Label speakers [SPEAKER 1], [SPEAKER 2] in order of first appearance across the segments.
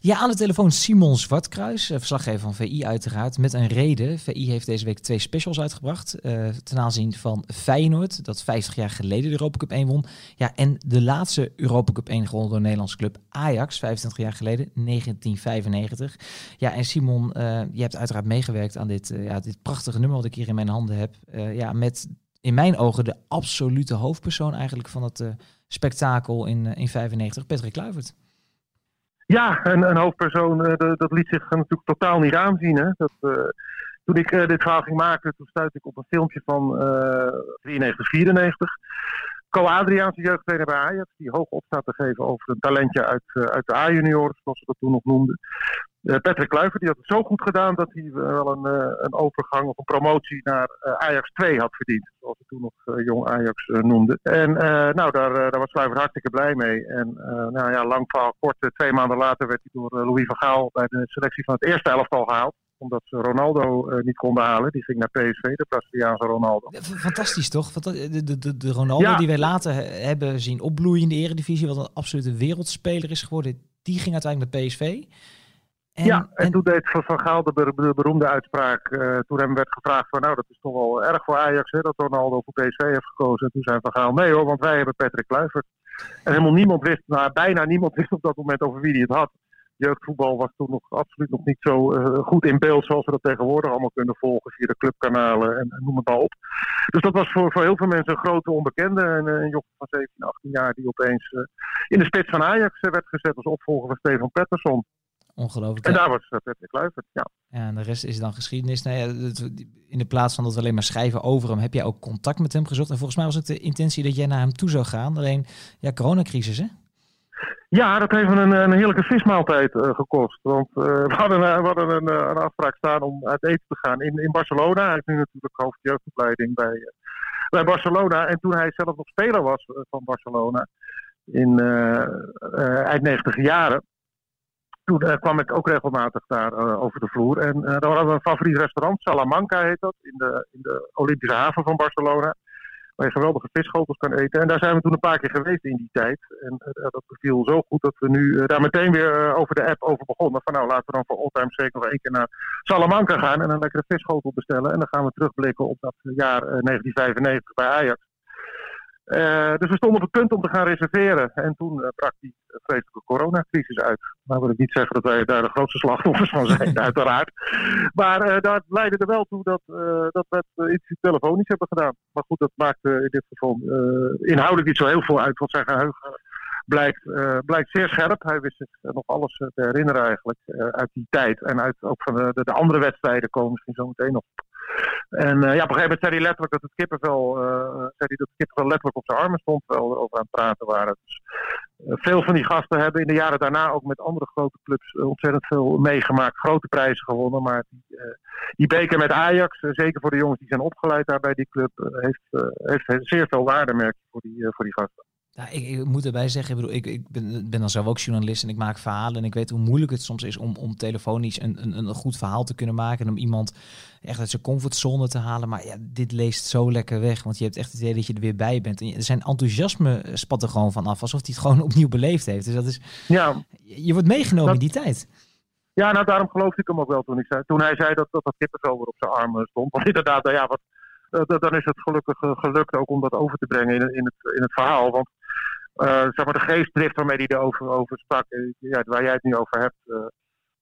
[SPEAKER 1] Ja, aan de telefoon Simon Zwartkruis, eh, verslaggever van VI uiteraard, met een reden. VI heeft deze week twee specials uitgebracht uh, ten aanzien van Feyenoord, dat 50 jaar geleden de Europa Cup 1 won. Ja, en de laatste Europa Cup 1 gewonnen door de Nederlandse club Ajax, 25 jaar geleden, 1995. Ja, en Simon, uh, je hebt uiteraard meegewerkt aan dit, ja, dit prachtige nummer wat ik hier in mijn handen heb. ja, met in mijn ogen de absolute hoofdpersoon eigenlijk van het spektakel in, in 95, Patrick Kluivert.
[SPEAKER 2] Ja, een, een hoofdpersoon, uh, dat liet zich natuurlijk totaal niet aanzien. Hè? Dat, uh, toen ik uh, dit verhaal ging maken, toen stuitte ik op een filmpje van 93, 94. Co Adriaanse jeugdtrainer bij Ajax, die hoog op staat te geven over een talentje uit, uit de A-junioren, zoals ze dat toen nog noemden. Uh, Patrick Kluivert die had het zo goed gedaan dat hij wel een, een overgang of een promotie naar Ajax 2 had verdiend. Zoals ze toen nog jong Ajax noemde. En nou, daar, daar was Kluivert hartstikke blij mee. En nou ja, lang verhaal kort, twee maanden later werd hij door Louis van Gaal bij de selectie van het eerste elftal gehaald omdat ze Ronaldo uh, niet konden halen. Die ging naar PSV, de Braziliaanse Ronaldo.
[SPEAKER 1] Fantastisch toch? De, de, de, de Ronaldo ja. die wij later hebben zien opbloeien in de Eredivisie, wat een absolute wereldspeler is geworden, die ging uiteindelijk naar PSV.
[SPEAKER 2] En, ja, en, toen deed Van Gaal de, beroemde uitspraak. Uh, toen hem werd gevraagd van nou, dat is toch wel erg voor Ajax hè, dat Ronaldo voor PSV heeft gekozen. En toen zei Van Gaal nee hoor, want wij hebben Patrick Kluivert. En helemaal niemand wist, nou, bijna niemand wist op dat moment over wie hij het had. Jeugdvoetbal was toen nog absoluut nog niet zo uh, goed in beeld zoals we dat tegenwoordig allemaal kunnen volgen via de clubkanalen en, en noem het maar op. Dus dat was voor, voor heel veel mensen een grote onbekende. En uh, een van 17, 18 jaar die opeens uh, in de spits van Ajax werd gezet als opvolger van Stefan Pettersson.
[SPEAKER 1] Ongelooflijk.
[SPEAKER 2] En daar was Patrick Kluivert, ja.
[SPEAKER 1] ja. En de rest is dan geschiedenis. Nou ja, in de plaats van dat we alleen maar schrijven over hem, heb jij ook contact met hem gezocht. En volgens mij was het de intentie dat jij naar hem toe zou gaan. Alleen, ja, coronacrisis hè?
[SPEAKER 2] Ja, dat heeft een, een heerlijke vismaaltijd uh, gekost. Want uh, we hadden, we hadden een, een, afspraak staan om uit eten te gaan in, in Barcelona. Hij is nu natuurlijk hoofdjeugdopleiding bij, bij Barcelona. En toen hij zelf nog speler was van Barcelona in eind 90 jaren toen kwam ik ook regelmatig daar over de vloer. En uh, daar hadden we een favoriet restaurant, Salamanca heet dat, in de, in de Olympische haven van Barcelona. Geweldige visschotels kan eten. En daar zijn we toen een paar keer geweest in die tijd. En dat beviel zo goed dat we nu daar meteen weer over de app over begonnen. Van nou, laten we dan voor all-time zeker nog één keer naar Salamanca gaan en een lekkere visschotel bestellen. En dan gaan we terugblikken op dat jaar 1995 bij Ajax. Uh, dus we stonden op het punt om te gaan reserveren. En toen uh, brak die vreselijke coronacrisis uit. Nou wil ik niet zeggen dat wij daar de grootste slachtoffers van zijn, uiteraard. Maar uh, dat leidde er wel toe dat, dat we het iets telefonisch hebben gedaan. Maar goed, dat maakt in dit geval inhoudelijk niet zo heel veel uit. Want zijn geheugen blijkt, blijkt zeer scherp. Hij wist zich nog alles te herinneren eigenlijk uit die tijd. En uit ook van de, de, de andere wedstrijden komen misschien zo meteen nog en uh, ja, op een gegeven moment zei hij letterlijk dat het kippenvel, uh, zei hij dat het kippenvel letterlijk op zijn armen stond terwijl we over aan het praten waren. Dus, uh, veel van die gasten hebben in de jaren daarna ook met andere grote clubs ontzettend veel meegemaakt, grote prijzen gewonnen. Maar die, die beker met Ajax, zeker voor de jongens die zijn opgeleid daar bij die club, heeft, heeft zeer veel waarde, merk voor die, voor die gasten.
[SPEAKER 1] Ja, ik, ik, moet erbij zeggen, ik, bedoel, ik, ik ben, ben dan zelf ook journalist en ik maak verhalen. En ik weet hoe moeilijk het soms is om, om telefonisch een, een, een goed verhaal te kunnen maken. En om iemand echt uit zijn comfortzone te halen. Maar ja, dit leest zo lekker weg. Want je hebt echt het idee dat je er weer bij bent. En er zijn enthousiasme spat er gewoon van af. Alsof hij het gewoon opnieuw beleefd heeft. Dus dat is. Ja, je wordt meegenomen in die tijd.
[SPEAKER 2] Ja, nou daarom geloofde ik hem ook wel toen, ik zei, toen hij zei dat dat, dat kippenvel weer op zijn armen stond. Want inderdaad, ja, wat, uh, dan is het gelukkig gelukt ook om dat over te brengen in, in, het, in het verhaal. Want zeg maar de geestdrift waarmee hij erover over sprak, eh, ja, waar jij het nu over hebt, uh,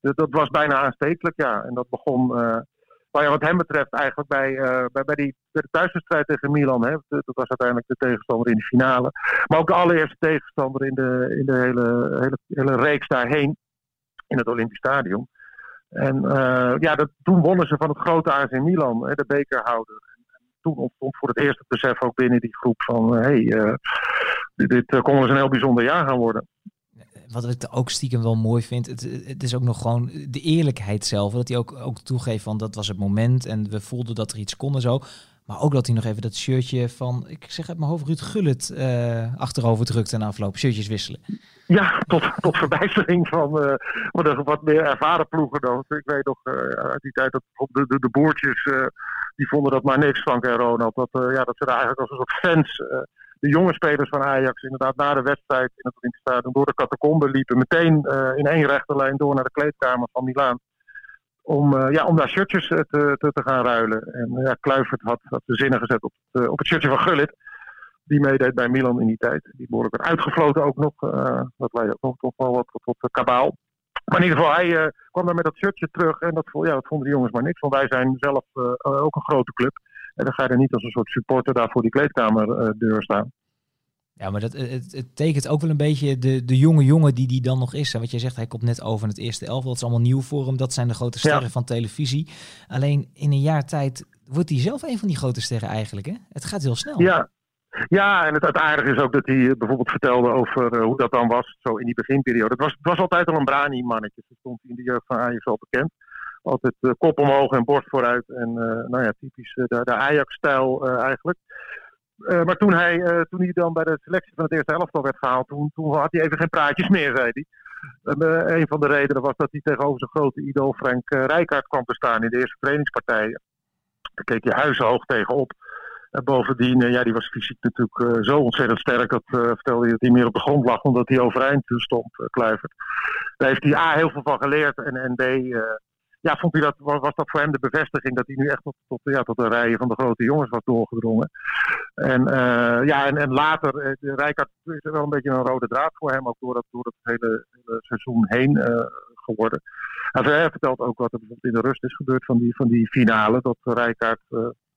[SPEAKER 2] dat, dat, was bijna aanstekelijk, ja. En dat begon, nou wat hem betreft, eigenlijk bij, bij, bij, die, de thuiswedstrijd tegen Milan. Hè, dat was uiteindelijk de tegenstander in de finale. Maar ook de allereerste tegenstander in de, in de hele, hele, hele reeks daarheen, in het Olympisch Stadion. En ja, dat, toen wonnen ze van het grote AC Milan, hè, de bekerhouder toen ontstond voor het eerst het besef ook binnen die groep van hé, hey, uh, dit, dit uh, kon eens een heel bijzonder jaar gaan worden.
[SPEAKER 1] Wat ik ook stiekem wel mooi vind, het, het is ook nog gewoon de eerlijkheid zelf. Dat hij ook, ook toegeeft van dat was het moment en we voelden dat er iets kon en zo. Maar ook dat hij nog even dat shirtje van, ik zeg uit mijn hoofd, Ruud Gullit uh, achterover drukt en afloop. Shirtjes wisselen.
[SPEAKER 2] Ja, tot, tot verbijstering van uh, wat, wat meer ervaren ploegen dan. Ik weet nog uh, uit die tijd dat de, de, de boertjes, die vonden dat maar niks, Frank en Ronald. Dat, ja, dat ze er eigenlijk als een soort fans de jonge spelers van Ajax inderdaad na de wedstrijd in het Olympisch Stadion door de catacombe liepen. Meteen in één rechte lijn door naar de kleedkamer van Milaan. Om, ja, om daar shirtjes te, te, te gaan ruilen. En ja, Kluivert had, de zinnen gezet op het, op het shirtje van Gullit die meedeed bij Milan in die tijd. Die behoorlijk werd uitgefloten ook nog. Uh, dat leidde ook nog toch wel wat tot kabaal. Maar in ieder geval, hij uh, kwam daar met dat shirtje terug. En dat, ja, dat vonden de jongens maar niks. Want wij zijn zelf uh, ook een grote club. En dan ga je er niet als een soort supporter daar voor die kleedkamerdeur staan.
[SPEAKER 1] Ja, maar dat, het, het, tekent ook wel een beetje de, de jonge jongen die die dan nog is. En wat jij zegt, hij komt net over in het eerste elftal. Dat is allemaal nieuw voor hem. Dat zijn de grote sterren van televisie. Alleen in een jaar tijd wordt hij zelf een van die grote sterren eigenlijk. Hè? Het gaat heel snel.
[SPEAKER 2] Ja, ja, en het, het aardige is ook dat hij bijvoorbeeld vertelde over uh, hoe dat dan was, zo in die beginperiode. Het was, het was altijd al een brani-mannetje, zo stond in de jeugd van Ajax al bekend. Altijd uh, kop omhoog en borst vooruit en nou ja, typisch de, de Ajax-stijl eigenlijk. maar toen hij, toen hij dan bij de selectie van het eerste elftal werd gehaald, toen, toen had hij even geen praatjes meer, zei hij. een van de redenen was dat hij tegenover zijn grote idool Frank Rijkaard kwam te staan in de eerste trainingspartijen. Daar keek hij huizenhoog tegenop. En bovendien, eh, ja, die was fysiek natuurlijk uh, zo ontzettend sterk. Dat uh, vertelde hij dat hij meer op de grond lag omdat hij overeind stond, uh, Kluivert. Daar heeft hij A heel veel van geleerd. En, en B, ja, vond hij dat, was dat voor hem de bevestiging dat hij nu echt tot, tot, ja, tot de rijen van de grote jongens was doorgedrongen. En, ja, en, en later, Rijkaard is wel een beetje een rode draad voor hem, ook door dat, door hele, hele seizoen heen geworden. En hij vertelt ook wat er bijvoorbeeld in de rust is gebeurd van die, van die finale. Dat Rijkaard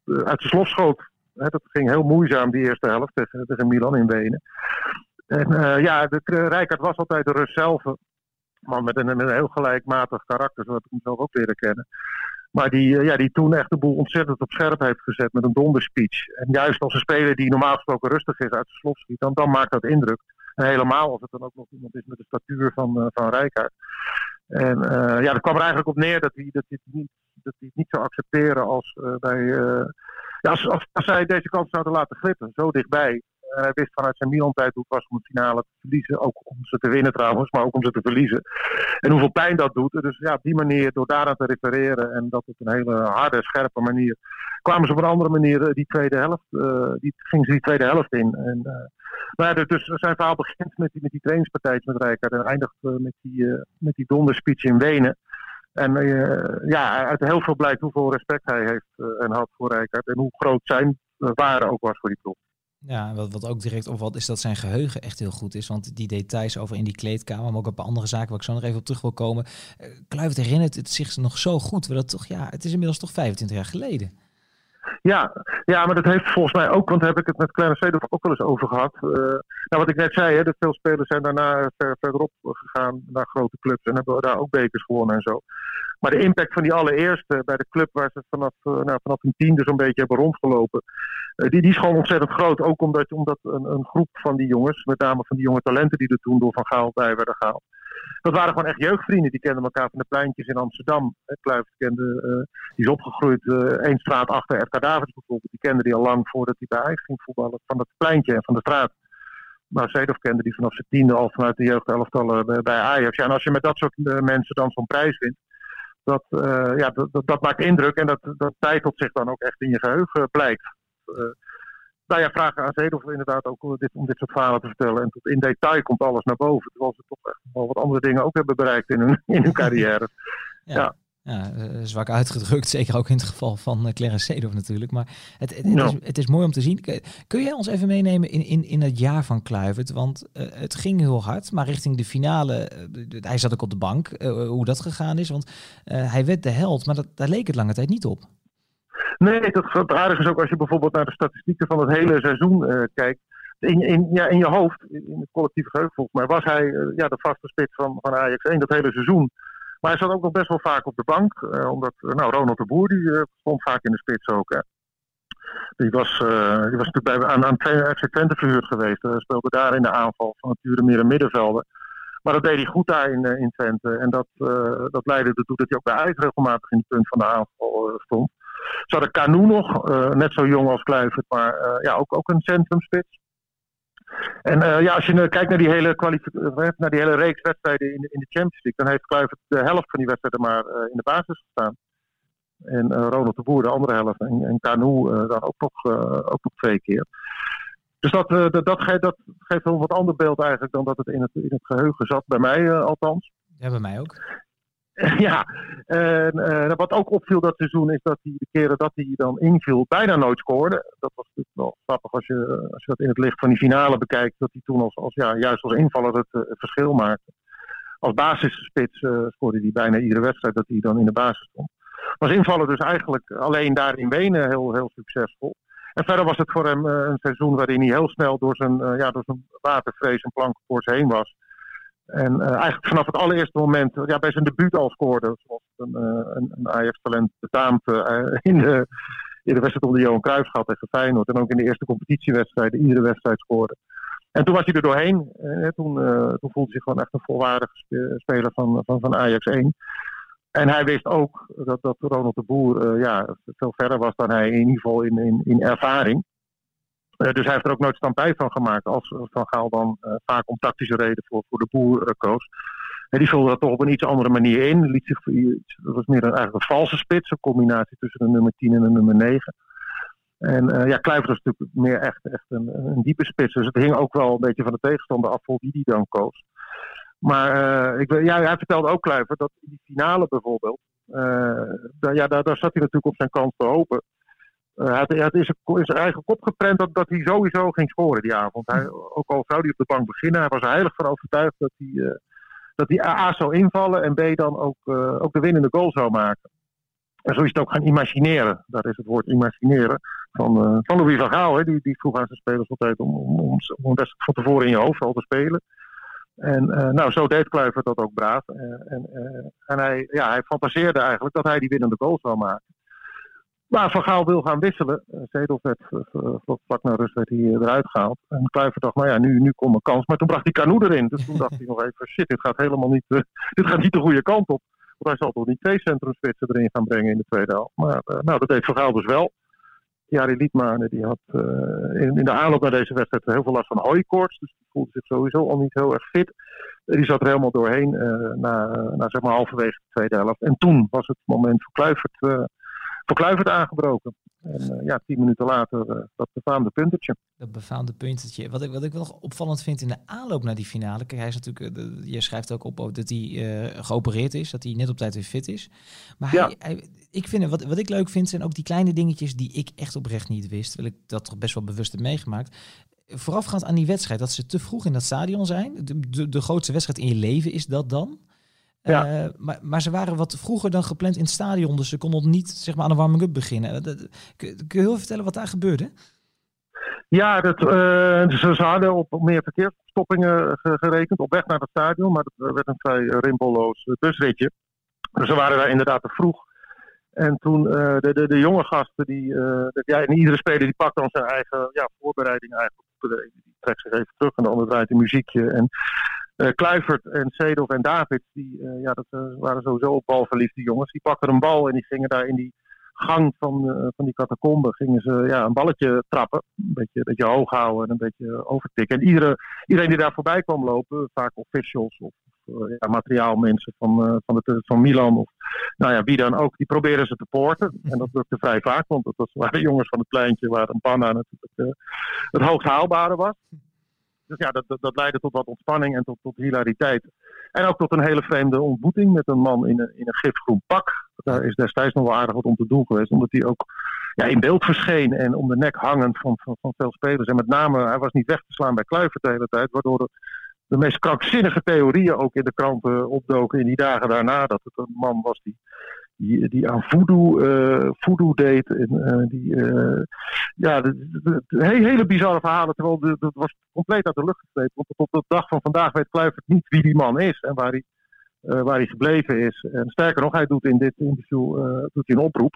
[SPEAKER 2] uit zijn slof schoot dat ging heel moeizaam die eerste helft tegen, tegen Milan in Wenen. En uh, ja, de, Rijkaard was altijd de rust zelf. Man met een, een heel gelijkmatig karakter, zo heb ik hem zelf ook leren kennen. Maar die, uh, ja, die toen echt de boel ontzettend op scherp heeft gezet met een donderspeech. En juist als een speler die normaal gesproken rustig is uit de slof schiet, dan, dan maakt dat indruk. Helemaal als het dan ook nog iemand is met de statuur van, uh, van Rijkaard. En ja, dat kwam er eigenlijk op neer dat hij, dat het, niet, dat hij het niet zou accepteren als bij ja, als, als, als zij deze kans zouden laten glippen, zo dichtbij. En hij wist vanuit zijn Milan-tijd hoe het was om de finale te verliezen. Ook om ze te winnen trouwens, maar ook om ze te verliezen. En hoeveel pijn dat doet. Dus ja, op die manier, door daaraan te refereren en dat op een hele harde, scherpe manier, kwamen ze op een andere manier eh, die tweede helft, uh, die, gingen ze die tweede helft in. En, maar ja, dus, zijn verhaal begint met die, met die trainingspartijtjes met Rijkaard en eindigt met die, met die donderspeech in Wenen. En uh, ja, uit heel veel blijkt hoeveel respect hij heeft uh, en had voor Rijkaard. En hoe groot zijn waarde ook was voor die ploeg.
[SPEAKER 1] Ja, wat, wat ook direct opvalt is dat zijn geheugen echt heel goed is. Want die details over in die kleedkamer, maar ook op andere zaken waar ik zo nog even op terug wil komen. Uh, Kluivert herinnert het zich nog zo goed. Dat toch, ja, het is inmiddels toch 25 jaar geleden.
[SPEAKER 2] Ja, ja, maar dat heeft volgens mij ook, want daar heb ik het met Kleine Zedorf ook wel eens over gehad. Uh, nou, wat ik net zei, hè, dat veel spelers zijn daarna ver, verderop gegaan naar grote clubs en hebben daar ook bekers gewonnen en zo. Maar de impact van die allereerste bij de club waar ze vanaf, uh, nou, vanaf een tiende zo'n beetje hebben rondgelopen, uh, die, die is gewoon ontzettend groot. Ook omdat, omdat een, een groep van die jongens, met name van die jonge talenten die er toen door Van Gaal bij werden gehaald, dat waren gewoon echt jeugdvrienden. Die kenden elkaar van de pleintjes in Amsterdam. Kluivert kende, uh, die is opgegroeid uh, één straat achter RK Davids bijvoorbeeld. Die kende die al lang voordat hij bij Ajax ging voetballen. Van dat pleintje en van de straat. Maar Zedorf kende die vanaf zijn tiende al vanuit de jeugdelftallen bij, bij Ajax. Ja, en als je met dat soort mensen dan zo'n prijs wint. Dat, ja, dat, dat, maakt indruk en dat, dat titelt zich dan ook echt in je geheugen blijkt nou ja, vragen aan Zedorf inderdaad ook om dit, om dit soort verhalen te vertellen. En tot in detail komt alles naar boven. Terwijl ze toch echt wel wat andere dingen ook hebben bereikt in hun, in hun carrière.
[SPEAKER 1] ja. ja. Ja, eh, zwak uitgedrukt, zeker ook in het geval van uh, Clarence Seedorf natuurlijk. Maar het, het, is, het, is, mooi om te zien. Kun jij ons even meenemen in, in, in het jaar van Kluivert? Want uh, het ging heel hard, maar richting de finale, uh, hij zat ook op de bank, hoe dat gegaan is. Want hij werd de held, maar dat, daar leek het lange tijd niet op.
[SPEAKER 2] Nee, dat aardig is ook als je bijvoorbeeld naar de statistieken van het hele seizoen uh, kijkt. In, in, ja, in je hoofd, in het collectieve geheugen volgens mij, was hij uh, ja, de vaste spits van, van Ajax 1 dat hele seizoen. Maar hij zat ook nog best wel vaak op de bank. Uh, omdat nou, Ronald de Boer die, stond vaak in de spits ook. Hè. Die was, die was natuurlijk bij, aan, aan FC Twente verhuurd geweest. Speelde daar in de aanval van nature meer een middenvelden. Maar dat deed hij goed daar in, in Twente. En dat, dat leidde ertoe dat hij ook bij Ajax regelmatig in het punt van de aanval stond. Ze hadden Canu nog, uh, net zo jong als Kluivert, maar uh, ja, ook, ook een centrumspits. En uh, ja, als je kijkt naar die hele, naar die hele reeks wedstrijden in, in de Champions League, dan heeft Kluivert de helft van die wedstrijden maar in de basis gestaan. En Ronald de Boer de andere helft. En, en Canu dan ook nog, ook nog twee keer. Dus dat, dat, dat, geeft, een wat ander beeld eigenlijk dan dat het in het, in het geheugen zat, bij mij althans.
[SPEAKER 1] Ja, bij mij ook.
[SPEAKER 2] ja, en wat ook opviel dat seizoen is dat hij de keren dat hij dan inviel bijna nooit scoorde. Dat was natuurlijk wel grappig als je, als je dat in het licht van die finale bekijkt. Dat hij toen als, als, ja, juist als invaller het, het verschil maakte. Als basisspits uh, scoorde hij bijna iedere wedstrijd dat hij dan in de basis stond. Was invaller dus eigenlijk alleen daar in Wenen heel, heel succesvol. En verder was het voor hem een seizoen waarin hij heel snel door zijn, ja, door zijn watervrees en plankenkoorts heen was. En eigenlijk vanaf het allereerste moment ja, bij zijn debuut al scoorde. Zoals een, een, een Ajax-talent betaamt in de, in de wedstrijd om de Johan Cruijff gehad tegen Feyenoord. En ook in de eerste competitiewedstrijden iedere wedstrijd scoorde. En toen was hij er doorheen. Eh, toen, toen voelde hij zich gewoon echt een volwaardige speler van, van, van Ajax 1. En hij wist ook dat, dat Ronald de Boer ja, veel verder was dan hij in ieder geval in, in, in ervaring. Uh, dus hij heeft er ook nooit stampij van gemaakt als Van Gaal dan uh, vaak om tactische reden voor, voor de Boer koos. En die vulde dat toch op een iets andere manier in. Liet zich, dat was meer een, eigenlijk een valse spits, een combinatie tussen de nummer 10 en de nummer 9. En uh, ja, Kluivert was natuurlijk meer echt, echt een, een, diepe spits. Dus het hing ook wel een beetje van de tegenstander af voor wie die dan koos. Maar ik, ja, hij vertelde ook Kluivert dat in die finale bijvoorbeeld. Daar, ja, daar, daar zat hij natuurlijk op zijn kans te hopen. Hij had, hij had in, zijn, eigen kop geprent dat, hij sowieso ging scoren die avond. Hij, ook al zou hij op de bank beginnen, hij was er heilig van overtuigd dat hij, dat hij A zou invallen en B dan ook, ook de winnende goal zou maken. En zo is het ook gaan imagineren. Daar is het woord imagineren van, van Louis van Gaal. Hè. Die, die vroeg aan zijn spelers altijd om, om, om, van tevoren in je hoofd al te spelen. En nou, zo deed Kluivert dat ook braaf. En en hij, ja, hij fantaseerde eigenlijk dat hij die winnende goal zou maken. Maar Van Gaal wil gaan wisselen. Zedel werd vlak na rust werd hij eruit gehaald. En Kluivert dacht, nou ja, nu, nu komt een kans. Maar toen bracht hij Canoe erin. Dus toen dacht hij nog even, shit, dit gaat helemaal niet, dit gaat niet de goede kant op. Want hij zal toch niet twee centrumspitsen erin gaan brengen in de tweede helft. Maar nou, dat deed Vergaal dus wel. Jari Liedmanen die had in, in, de aanloop naar deze wedstrijd heel veel last van hooikoorts. Dus die voelde zich sowieso al niet heel erg fit. Die zat er helemaal doorheen na, na zeg maar halverwege de tweede helft. En toen was het moment voor Kluivert, voor Kluivert aangebroken. En uh, ja, tien minuten later uh, dat befaamde puntetje.
[SPEAKER 1] Dat befaamde puntetje. Wat ik, wat ik wel nog opvallend vind in de aanloop naar die finale. Kijk, hij is natuurlijk, uh, je schrijft ook op dat hij geopereerd is. Dat hij net op tijd weer fit is. Maar ja. hij, hij, ik vind, wat, wat ik leuk vind, zijn ook die kleine dingetjes die ik echt oprecht niet wist. Terwijl ik dat toch best wel bewust heb meegemaakt. Voorafgaand aan die wedstrijd, dat ze te vroeg in dat stadion zijn. De, de, de grootste wedstrijd in je leven is dat dan. Ja. Uh, maar, maar, ze waren wat vroeger dan gepland in het stadion, dus ze konden niet zeg maar, aan de warming-up beginnen. Dat, kun, kun, je heel vertellen wat daar gebeurde?
[SPEAKER 2] Ja, dat, uh, ze, hadden op meer verkeersstoppingen gerekend op weg naar het stadion, maar dat werd een vrij rimpeloos busritje. Dus ze waren daar inderdaad te vroeg. En toen uh, de, de, de, jonge gasten, die, ja, en iedere speler die pakt dan zijn eigen ja, voorbereiding eigenlijk. Die trekt zich even terug en de ander draait een muziekje. En Kluivert en Seedorf en David, die uh, ja, dat, uh, waren sowieso op balverliefde jongens. Die pakken een bal en die gingen daar in die gang van, van die catacombe gingen ze ja, een balletje trappen. Een beetje, een beetje hoog houden en een beetje overtikken. En iedere, iedereen die daar voorbij kwam lopen, vaak officials of ja, materiaalmensen van, van, de, van Milan of nou ja, wie dan ook, die proberen ze te poorten. En dat lukte vrij vaak, want dat waren jongens van het pleintje waar een panna natuurlijk het hoogst haalbare was. Dus ja, dat, dat, leidde tot wat ontspanning en tot, tot hilariteit. En ook tot een hele vreemde ontmoeting met een man in een, in een gifgroen pak. Daar is destijds nog wel aardig wat om te doen geweest, omdat hij ook ja, in beeld verscheen en om de nek hangend van, van, van veel spelers. En met name, hij was niet weg te slaan bij Kluivert de hele tijd, waardoor de, de meest krankzinnige theorieën ook in de kranten opdoken in die dagen daarna. Dat het een man was die die, die aan voodoo, uh, voodoo deed. En, uh, die, uh, ja, hele bizarre verhalen. Terwijl dat was compleet uit de lucht gegrepen. Want tot op de dag van vandaag weet Kluivert niet wie die man is en waar hij, waar hij gebleven is. En sterker nog, hij doet in dit interview doet hij een oproep.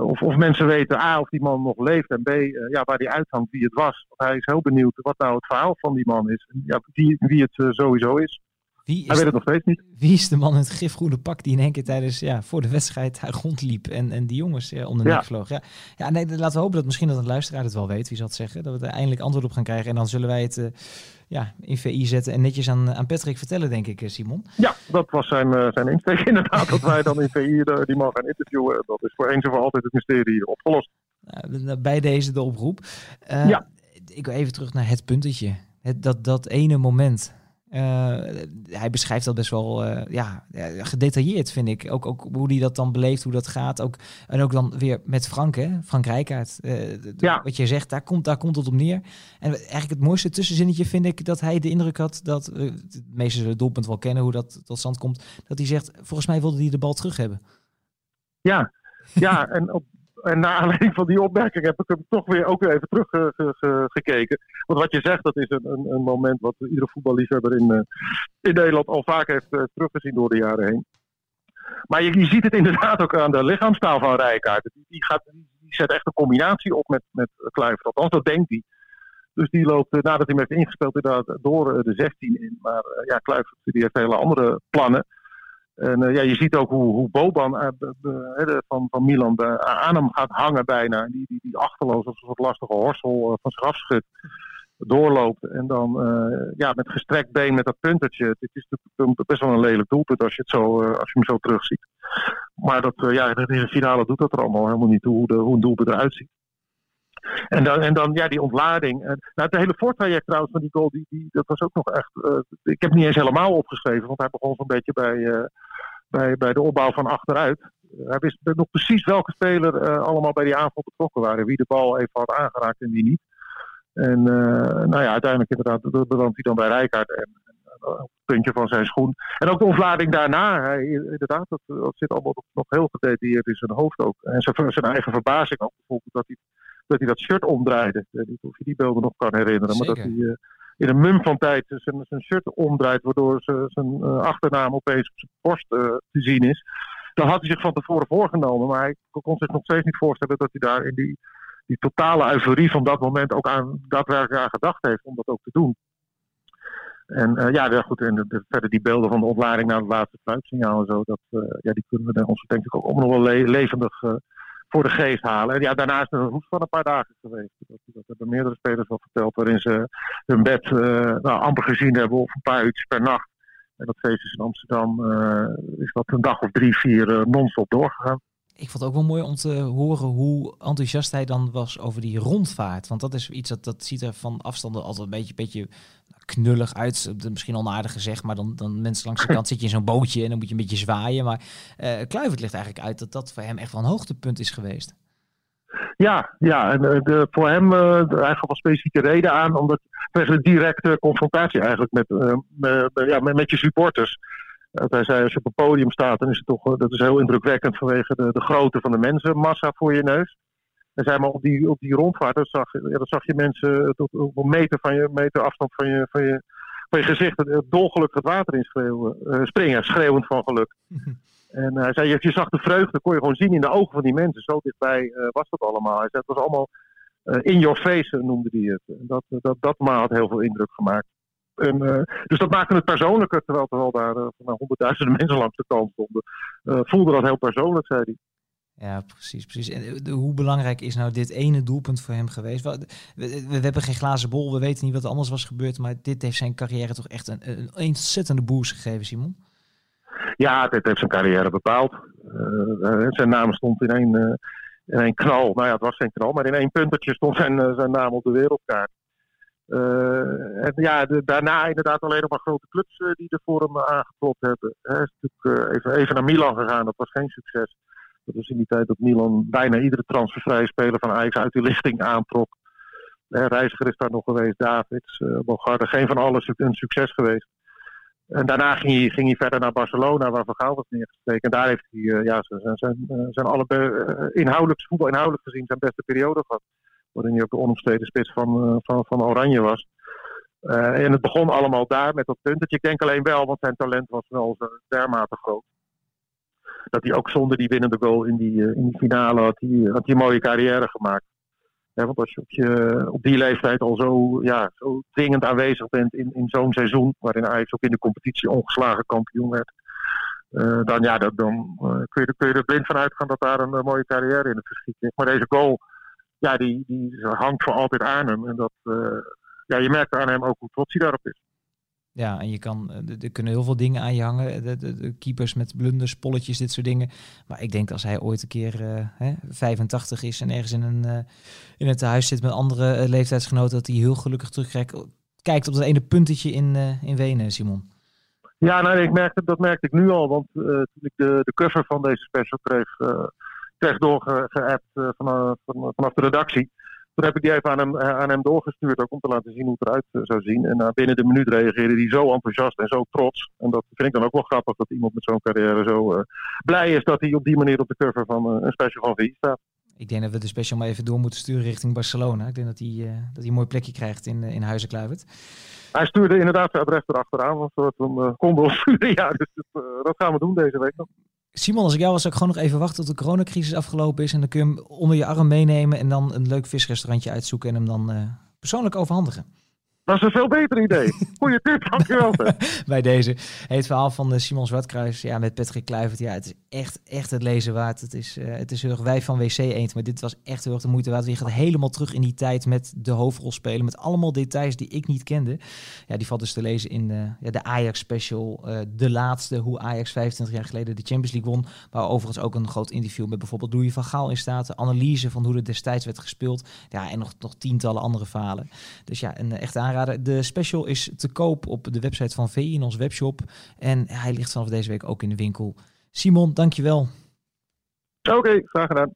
[SPEAKER 2] of, of mensen weten A, of die man nog leeft en B, ja, waar hij uithangt, wie het was. Want hij is heel benieuwd wat nou het verhaal van die man is. En, ja, wie, wie het sowieso is. Wie is, Hij weet het nog steeds niet.
[SPEAKER 1] Wie is de man in het gifgroene pak die in één keer tijdens, ja, voor de wedstrijd daar rondliep en, en die jongens ja, om de nek vloog? Ja, ja nee, laten we hopen dat misschien dat een luisteraar het wel weet, wie zal het zeggen. Dat we er eindelijk antwoord op gaan krijgen en dan zullen wij het uh, ja, in VI zetten en netjes aan, aan Patrick vertellen, denk ik, Simon.
[SPEAKER 2] Ja, dat was zijn, uh, zijn insteek inderdaad, dat wij dan in VI die man gaan interviewen. Dat is voor eens en voor altijd het mysterie opgelost.
[SPEAKER 1] Uh, bij deze de oproep. ja ik wil even terug naar het puntetje. Het, dat, dat ene moment. Uh, hij beschrijft dat best wel uh, ja, gedetailleerd, vind ik. Ook, ook hoe hij dat dan beleeft, hoe dat gaat. Ook, en ook dan weer met Frank, hè? Frank Rijkaard. Ja. Wat je zegt, daar komt, daar komt het op neer. En eigenlijk het mooiste tussenzinnetje vind ik dat hij de indruk had dat, de meesten zullen het doelpunt wel kennen, hoe dat tot stand komt, dat hij zegt, volgens mij wilde hij de bal terug hebben.
[SPEAKER 2] Ja, ja en op en na aanleiding van die opmerking heb ik hem toch weer ook even teruggekeken. Want wat je zegt, dat is een, een, een moment wat iedere voetballiefhebber in, uh, in Nederland al vaak heeft uh, teruggezien door de jaren heen. Maar je, je, ziet het inderdaad ook aan de lichaamstaal van Rijkaard. Die, gaat, die zet echt een combinatie op met, met Kluivert. Althans, dat denkt hij. Dus die loopt, uh, nadat hij hem heeft ingespeeld, inderdaad door de 16 in. Maar ja, Kluivert die heeft hele andere plannen. En uh, ja, je ziet ook hoe, hoe Boban uh, de, van, van Milan aan hem gaat hangen bijna. Die, die, die achterloos als een soort lastige horsel uh, van zich doorloopt. En dan ja, met gestrekt been met dat puntertje. Het is best wel een lelijk doelpunt als je, het zo, als je hem zo terugziet. Maar dat, ja, in de finale doet dat er allemaal helemaal niet toe hoe, de, hoe een doelpunt eruit ziet. En dan, en dan ja, die ontlading. nou, het hele voortraject trouwens van die goal, die, die, dat was ook nog echt... Uh, ik heb het niet eens helemaal opgeschreven, want hij begon zo'n beetje bij, uh, bij, bij de opbouw van achteruit. Hij wist nog precies welke speler allemaal bij die aanval betrokken waren. Wie de bal even had aangeraakt en wie niet. En nou ja, uiteindelijk inderdaad belandt hij dan bij Rijkaard en, het puntje van zijn schoen. En ook de ontlading daarna, inderdaad, dat, dat zit allemaal nog heel gedetailleerd in zijn hoofd ook. En zijn, zijn eigen verbazing ook bijvoorbeeld dat hij dat hij dat shirt omdraaide. Ik weet niet of je die beelden nog kan herinneren. Maar dat hij uh, in een mum van tijd zijn, zijn shirt omdraait, waardoor zijn uh, achternaam opeens op zijn borst uh, te zien is. Dat had hij zich van tevoren voorgenomen, maar hij kon zich nog steeds niet voorstellen dat hij daar in die, die totale euforie van dat moment ook aan, daadwerkelijk aan gedacht heeft om dat ook te doen. En uh, ja, goed, en de, de, verder die beelden van de ontlading naar het laatste fluitsignaal en zo, dat, uh, ja, die kunnen we ons denk ik ook, ook nog wel le levendig uh, voor de geest halen. En ja, daarna is er een van een paar dagen geweest. Dat, hebben meerdere spelers al verteld, waarin ze hun bed uh, nou, amper gezien hebben of een paar uurtjes per nacht. En dat feest is in Amsterdam, uh, is dat een dag of drie, vier uh, non-stop doorgegaan.
[SPEAKER 1] Ik vond het ook wel mooi om te horen hoe enthousiast hij dan was over die rondvaart. Want dat is iets dat, dat ziet er van afstanden altijd een beetje, beetje knullig uit. Misschien onaardig gezegd, maar dan, dan mensen langs de kant zit je in zo'n bootje en dan moet je een beetje zwaaien. Maar uh, Kluivert ligt eigenlijk uit dat dat voor hem echt wel een hoogtepunt is geweest.
[SPEAKER 2] Ja, ja en de, voor hem uh, hij gaf wel specifieke reden aan, omdat tegen de directe confrontatie eigenlijk met, uh, met, ja, met, met je supporters. Uh, hij zei, als je op een podium staat, dan is het toch dat is heel indrukwekkend vanwege de, de grootte van de mensenmassa voor je neus. En zeg maar op die, op die rondvaart, dan zag, ja, dan zag je mensen tot op een meter, van je, meter afstand van je, van je, van je gezicht het dolgeluk het water in schreeuwen, uh, springen, schreeuwend van geluk. en hij zei, je, zag de vreugde, kon je gewoon zien in de ogen van die mensen. Zo dichtbij uh, was dat allemaal. Hij zei, het was allemaal uh, in your face, noemde hij het. En dat, dat, dat maar had heel veel indruk gemaakt. En, uh, dus dat maakte het persoonlijker, terwijl, terwijl daar uh, honderdduizenden mensen langs de kant stonden. Voelde dat heel persoonlijk, zei hij.
[SPEAKER 1] Ja, precies, precies. En de, hoe belangrijk is nou dit ene doelpunt voor hem geweest? We, we, hebben geen glazen bol, we weten niet wat er anders was gebeurd, maar dit heeft zijn carrière toch echt een, een ontzettende boost gegeven, Simon?
[SPEAKER 2] Ja, dit heeft zijn carrière bepaald. Uh, zijn naam stond in één, in één knal. Nou ja, het was geen knal, maar in één puntertje stond zijn, zijn naam op de wereldkaart. en ja, daarna inderdaad alleen nog maar grote clubs die er voor hem aangeklopt hebben. Hij is natuurlijk even, even naar Milan gegaan, dat was geen succes. Dat was in die tijd dat Milan bijna iedere transfervrije speler van Ajax uit die lichting aantrok. Eh, Reiziger is daar nog geweest, Davids, uh, Bogarde, geen van allen een succes geweest. En daarna ging hij, ging hij verder naar Barcelona, waar Van Gaal was neergestreken. En daar heeft hij uh, ja, zijn, zijn, zijn alle uh, inhoudelijk, voetbal inhoudelijk gezien zijn beste periode gehad. Waarin hij ook de onomstreden spits van, van, van Oranje was. en het begon allemaal daar met dat punt. Ik denk alleen wel, want zijn talent was wel dermate groot dat hij ook zonder die winnende goal in die, uh, in die finale had hij, had hij een mooie carrière gemaakt. Ja, want als je op, die leeftijd al zo, ja, zo dringend aanwezig bent in, in zo'n seizoen, waarin Ajax ook in de competitie ongeslagen kampioen werd, uh, dan, ja, dat, dan uh, kun, je, kun je er blind van uitgaan dat daar een mooie carrière in het verschiet ligt. Maar deze goal, ja, die, die hangt voor altijd aan hem. En dat, ja, je merkt aan hem ook hoe trots hij daarop is.
[SPEAKER 1] Ja, en je kan, er kunnen heel veel dingen aan je hangen. De, keepers met blunders, polletjes, dit soort dingen. Maar ik denk als hij ooit een keer uh, hè, 85 is en ergens in een uh, in het huis zit met andere leeftijdsgenoten, dat hij heel gelukkig terugkijkt kijkt op dat ene puntetje in, in Wenen, Simon.
[SPEAKER 2] Ja, nou, ik merkte, dat merkte ik nu al. Want toen ik de, de cover van deze special kreeg, kreeg doorgeappt vanaf, vanaf de redactie toen heb ik die even aan hem, aan hem doorgestuurd, ook om te laten zien hoe het eruit zou zien. En uh, binnen de minuut reageerde hij zo enthousiast en zo trots. En dat vind ik dan ook wel grappig, dat iemand met zo'n carrière zo uh, blij is dat hij op die manier op de cover van uh, een special van VI staat.
[SPEAKER 1] Ik denk dat we de special maar even door moeten sturen richting Barcelona. Ik denk dat hij, dat hij een mooi plekje krijgt in, in Huizen Kluivert.
[SPEAKER 2] Hij stuurde inderdaad zijn adres erachteraan, zodat we hem konden sturen. Ja, dus dat gaan we doen deze week nog.
[SPEAKER 1] Simon, als ik jou was, zou ik gewoon nog even wachten tot de coronacrisis afgelopen is. En dan kun je hem onder je arm meenemen en dan een leuk visrestaurantje uitzoeken en hem dan uh, persoonlijk overhandigen.
[SPEAKER 2] Dat is een veel beter idee. Goeie tip, dankjewel.
[SPEAKER 1] Bij deze. het verhaal van uh, Simon Zwartkruis ja, met Patrick Kluivert. Ja, het is echt, echt het lezen waard. Het is, uh, het is heel erg wij van WC Eend. Maar dit was echt heel erg de moeite waard. Je gaat helemaal terug in die tijd met de hoofdrol spelen. Met allemaal details die ik niet kende. Ja, die valt dus te lezen in uh, ja, de Ajax special. de laatste, hoe Ajax 25 jaar geleden de Champions League won. Waar overigens ook een groot interview met bijvoorbeeld Louis van Gaal in staat. De analyse van hoe het destijds werd gespeeld. Ja, en nog, nog tientallen andere verhalen. Dus ja, een echt aanrader. De special is te koop op de website van VI in ons webshop. En hij ligt vanaf deze week ook in de winkel. Simon, dankjewel.
[SPEAKER 2] Oké, graag gedaan.